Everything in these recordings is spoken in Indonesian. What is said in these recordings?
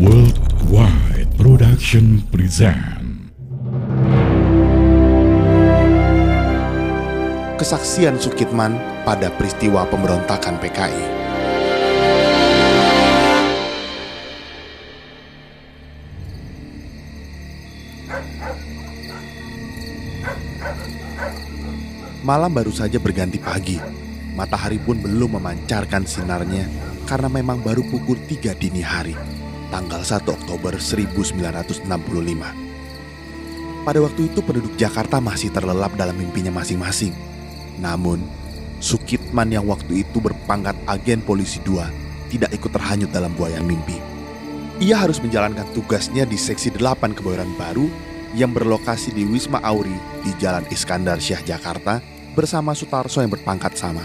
Worldwide Production present Kesaksian Sukitman pada peristiwa pemberontakan PKI. Malam baru saja berganti pagi. Matahari pun belum memancarkan sinarnya karena memang baru pukul 3 dini hari, tanggal 1 Oktober 1965. Pada waktu itu penduduk Jakarta masih terlelap dalam mimpinya masing-masing. Namun, Sukitman yang waktu itu berpangkat agen polisi 2 tidak ikut terhanyut dalam buayan mimpi. Ia harus menjalankan tugasnya di seksi 8 Kebayoran Baru yang berlokasi di Wisma Auri di Jalan Iskandar Syah Jakarta bersama Sutarso yang berpangkat sama.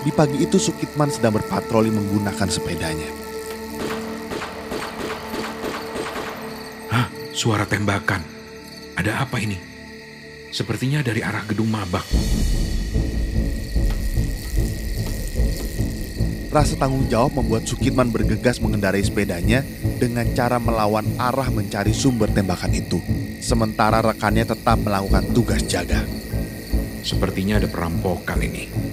Di pagi itu Sukitman sedang berpatroli menggunakan sepedanya. Hah, suara tembakan. Ada apa ini? Sepertinya dari arah gedung mabak. Rasa tanggung jawab membuat Sukitman bergegas mengendarai sepedanya dengan cara melawan arah mencari sumber tembakan itu. Sementara rekannya tetap melakukan tugas jaga. Sepertinya ada perampokan ini.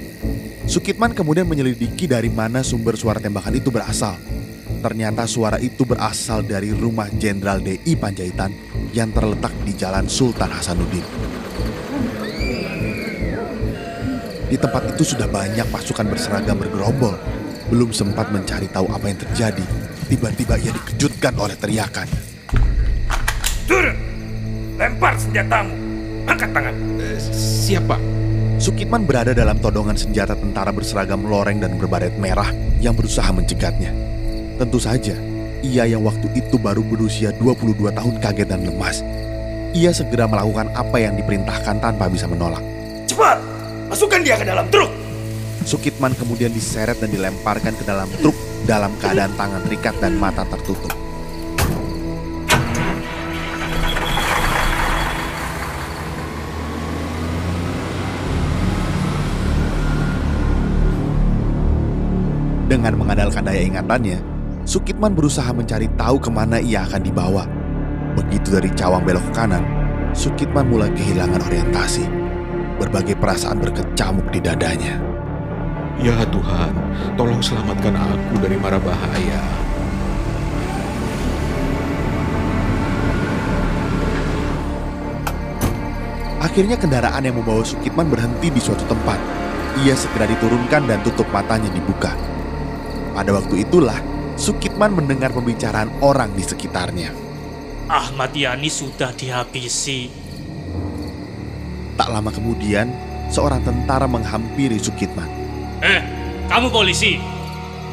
Sukitman kemudian menyelidiki dari mana sumber suara tembakan itu berasal. Ternyata suara itu berasal dari rumah Jenderal DI Panjaitan yang terletak di Jalan Sultan Hasanuddin. Di tempat itu sudah banyak pasukan berseragam bergerombol. Belum sempat mencari tahu apa yang terjadi, tiba-tiba ia dikejutkan oleh teriakan. Turun! Lempar senjatamu! Angkat tangan! Eh, siapa? Sukitman berada dalam todongan senjata tentara berseragam loreng dan berbaret merah yang berusaha mencegatnya. Tentu saja, ia yang waktu itu baru berusia 22 tahun kaget dan lemas. Ia segera melakukan apa yang diperintahkan tanpa bisa menolak. Cepat! Masukkan dia ke dalam truk! Sukitman kemudian diseret dan dilemparkan ke dalam truk dalam keadaan tangan terikat dan mata tertutup. Dengan mengandalkan daya ingatannya, Sukitman berusaha mencari tahu ke mana ia akan dibawa. Begitu dari cawang belok ke kanan, Sukitman mulai kehilangan orientasi. Berbagai perasaan berkecamuk di dadanya. Ya Tuhan, tolong selamatkan aku dari mara bahaya. Akhirnya kendaraan yang membawa Sukitman berhenti di suatu tempat. Ia segera diturunkan dan tutup matanya dibuka. Pada waktu itulah, Sukitman mendengar pembicaraan orang di sekitarnya. Ahmad Yani sudah dihabisi. Tak lama kemudian, seorang tentara menghampiri Sukitman. Eh, kamu polisi?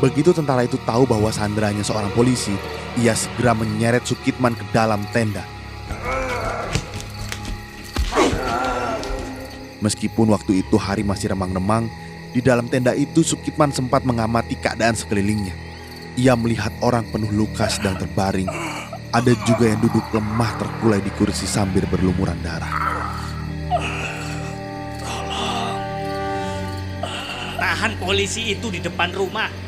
Begitu tentara itu tahu bahwa sandranya seorang polisi, ia segera menyeret Sukitman ke dalam tenda. Meskipun waktu itu hari masih remang-remang, di dalam tenda itu Sukitman sempat mengamati keadaan sekelilingnya. Ia melihat orang penuh luka sedang terbaring. Ada juga yang duduk lemah terkulai di kursi sambil berlumuran darah. Tahan polisi itu di depan rumah.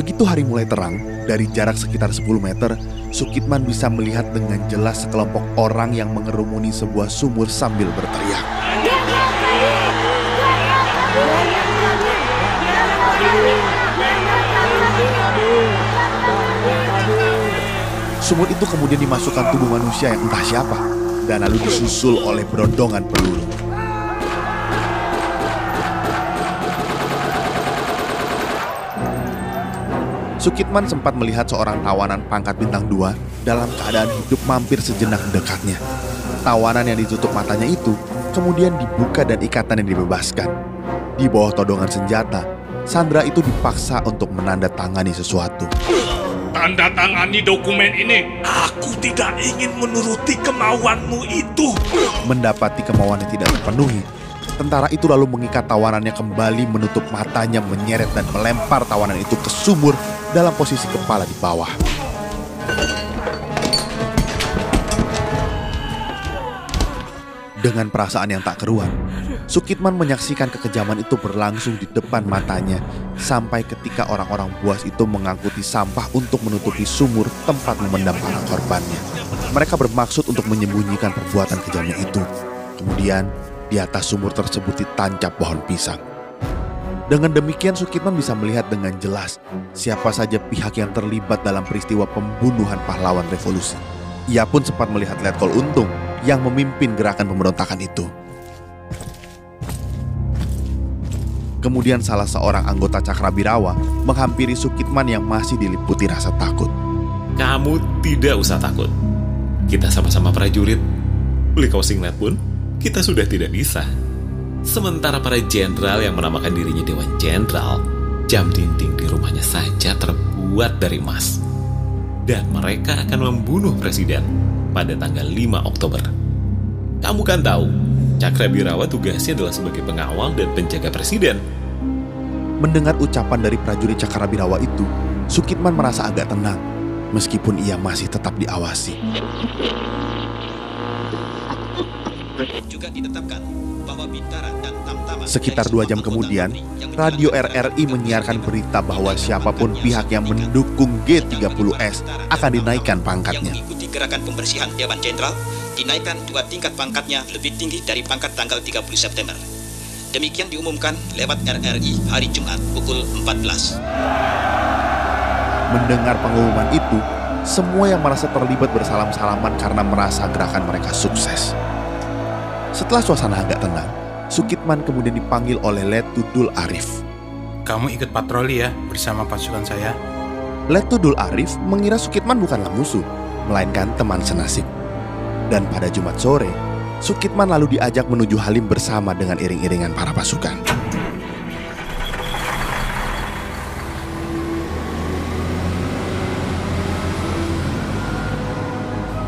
Begitu hari mulai terang, dari jarak sekitar 10 meter, Sukitman bisa melihat dengan jelas sekelompok orang yang mengerumuni sebuah sumur sambil berteriak. Sumur itu kemudian dimasukkan tubuh manusia yang entah siapa, dan lalu disusul oleh berondongan peluru. Sukitman sempat melihat seorang tawanan pangkat bintang 2 dalam keadaan hidup mampir sejenak mendekatnya. Tawanan yang ditutup matanya itu kemudian dibuka dan ikatan yang dibebaskan. Di bawah todongan senjata, Sandra itu dipaksa untuk menandatangani sesuatu. Tanda tangani dokumen ini. Aku tidak ingin menuruti kemauanmu itu. Mendapati kemauannya tidak terpenuhi, tentara itu lalu mengikat tawanannya kembali menutup matanya, menyeret dan melempar tawanan itu ke sumur dalam posisi kepala di bawah. Dengan perasaan yang tak keruan, Sukitman menyaksikan kekejaman itu berlangsung di depan matanya sampai ketika orang-orang buas itu mengangkuti sampah untuk menutupi sumur tempat memendam para korbannya. Mereka bermaksud untuk menyembunyikan perbuatan kejamnya itu. Kemudian, di atas sumur tersebut ditancap pohon pisang. Dengan demikian Sukitman bisa melihat dengan jelas siapa saja pihak yang terlibat dalam peristiwa pembunuhan pahlawan revolusi. Ia pun sempat melihat Letkol Untung yang memimpin gerakan pemberontakan itu. Kemudian salah seorang anggota Cakrabirawa menghampiri Sukitman yang masih diliputi rasa takut. Kamu tidak usah takut. Kita sama-sama prajurit. Beli kau singlet pun, kita sudah tidak bisa. Sementara para jenderal yang menamakan dirinya Dewan Jenderal, jam dinding di rumahnya saja terbuat dari emas. Dan mereka akan membunuh presiden pada tanggal 5 Oktober. Kamu kan tahu, Cakrabirawa tugasnya adalah sebagai pengawal dan penjaga presiden. Mendengar ucapan dari prajurit Cakrabirawa itu, Sukitman merasa agak tenang, meskipun ia masih tetap diawasi. Juga ditetapkan bahwa Bintara dan Tamtama Sekitar dua jam kemudian, Radio RRI menyiarkan berita bahwa siapa pun pihak yang mendukung G30S akan dinaikkan pangkatnya. yang mengikuti gerakan pembersihan Dewan Jenderal dinaikkan dua tingkat pangkatnya lebih tinggi dari pangkat tanggal 30 September. Demikian diumumkan lewat RRI hari Jumat pukul 14. Mendengar pengumuman itu, semua yang merasa terlibat bersalam-salaman karena merasa gerakan mereka sukses. Setelah suasana agak tenang, Sukitman kemudian dipanggil oleh Letudul Arif. Kamu ikut patroli ya bersama pasukan saya. Letudul Arif mengira Sukitman bukanlah musuh, melainkan teman senasib. Dan pada Jumat sore, Sukitman lalu diajak menuju Halim bersama dengan iring-iringan para pasukan.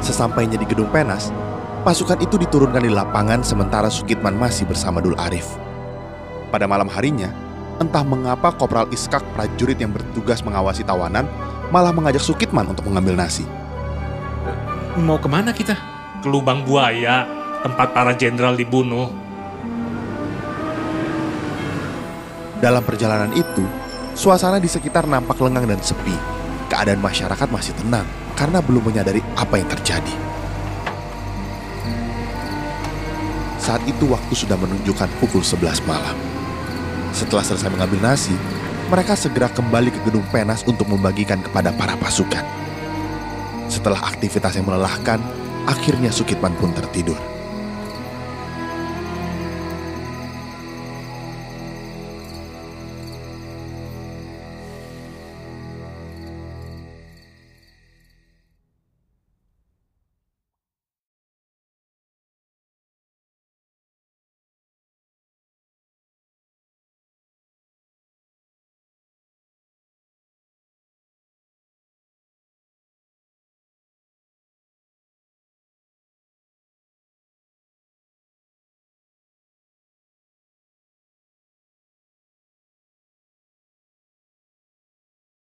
Sesampainya di Gedung Penas, pasukan itu diturunkan di lapangan sementara Sukitman masih bersama Dul Arif. Pada malam harinya, entah mengapa Kopral Iskak prajurit yang bertugas mengawasi tawanan malah mengajak Sukitman untuk mengambil nasi. Mau ke mana kita? Ke lubang buaya, tempat para jenderal dibunuh. Dalam perjalanan itu, suasana di sekitar nampak lengang dan sepi. Keadaan masyarakat masih tenang karena belum menyadari apa yang terjadi. Saat itu waktu sudah menunjukkan pukul 11 malam. Setelah selesai mengambil nasi, mereka segera kembali ke gedung penas untuk membagikan kepada para pasukan. Setelah aktivitas yang melelahkan, akhirnya Sukitman pun tertidur.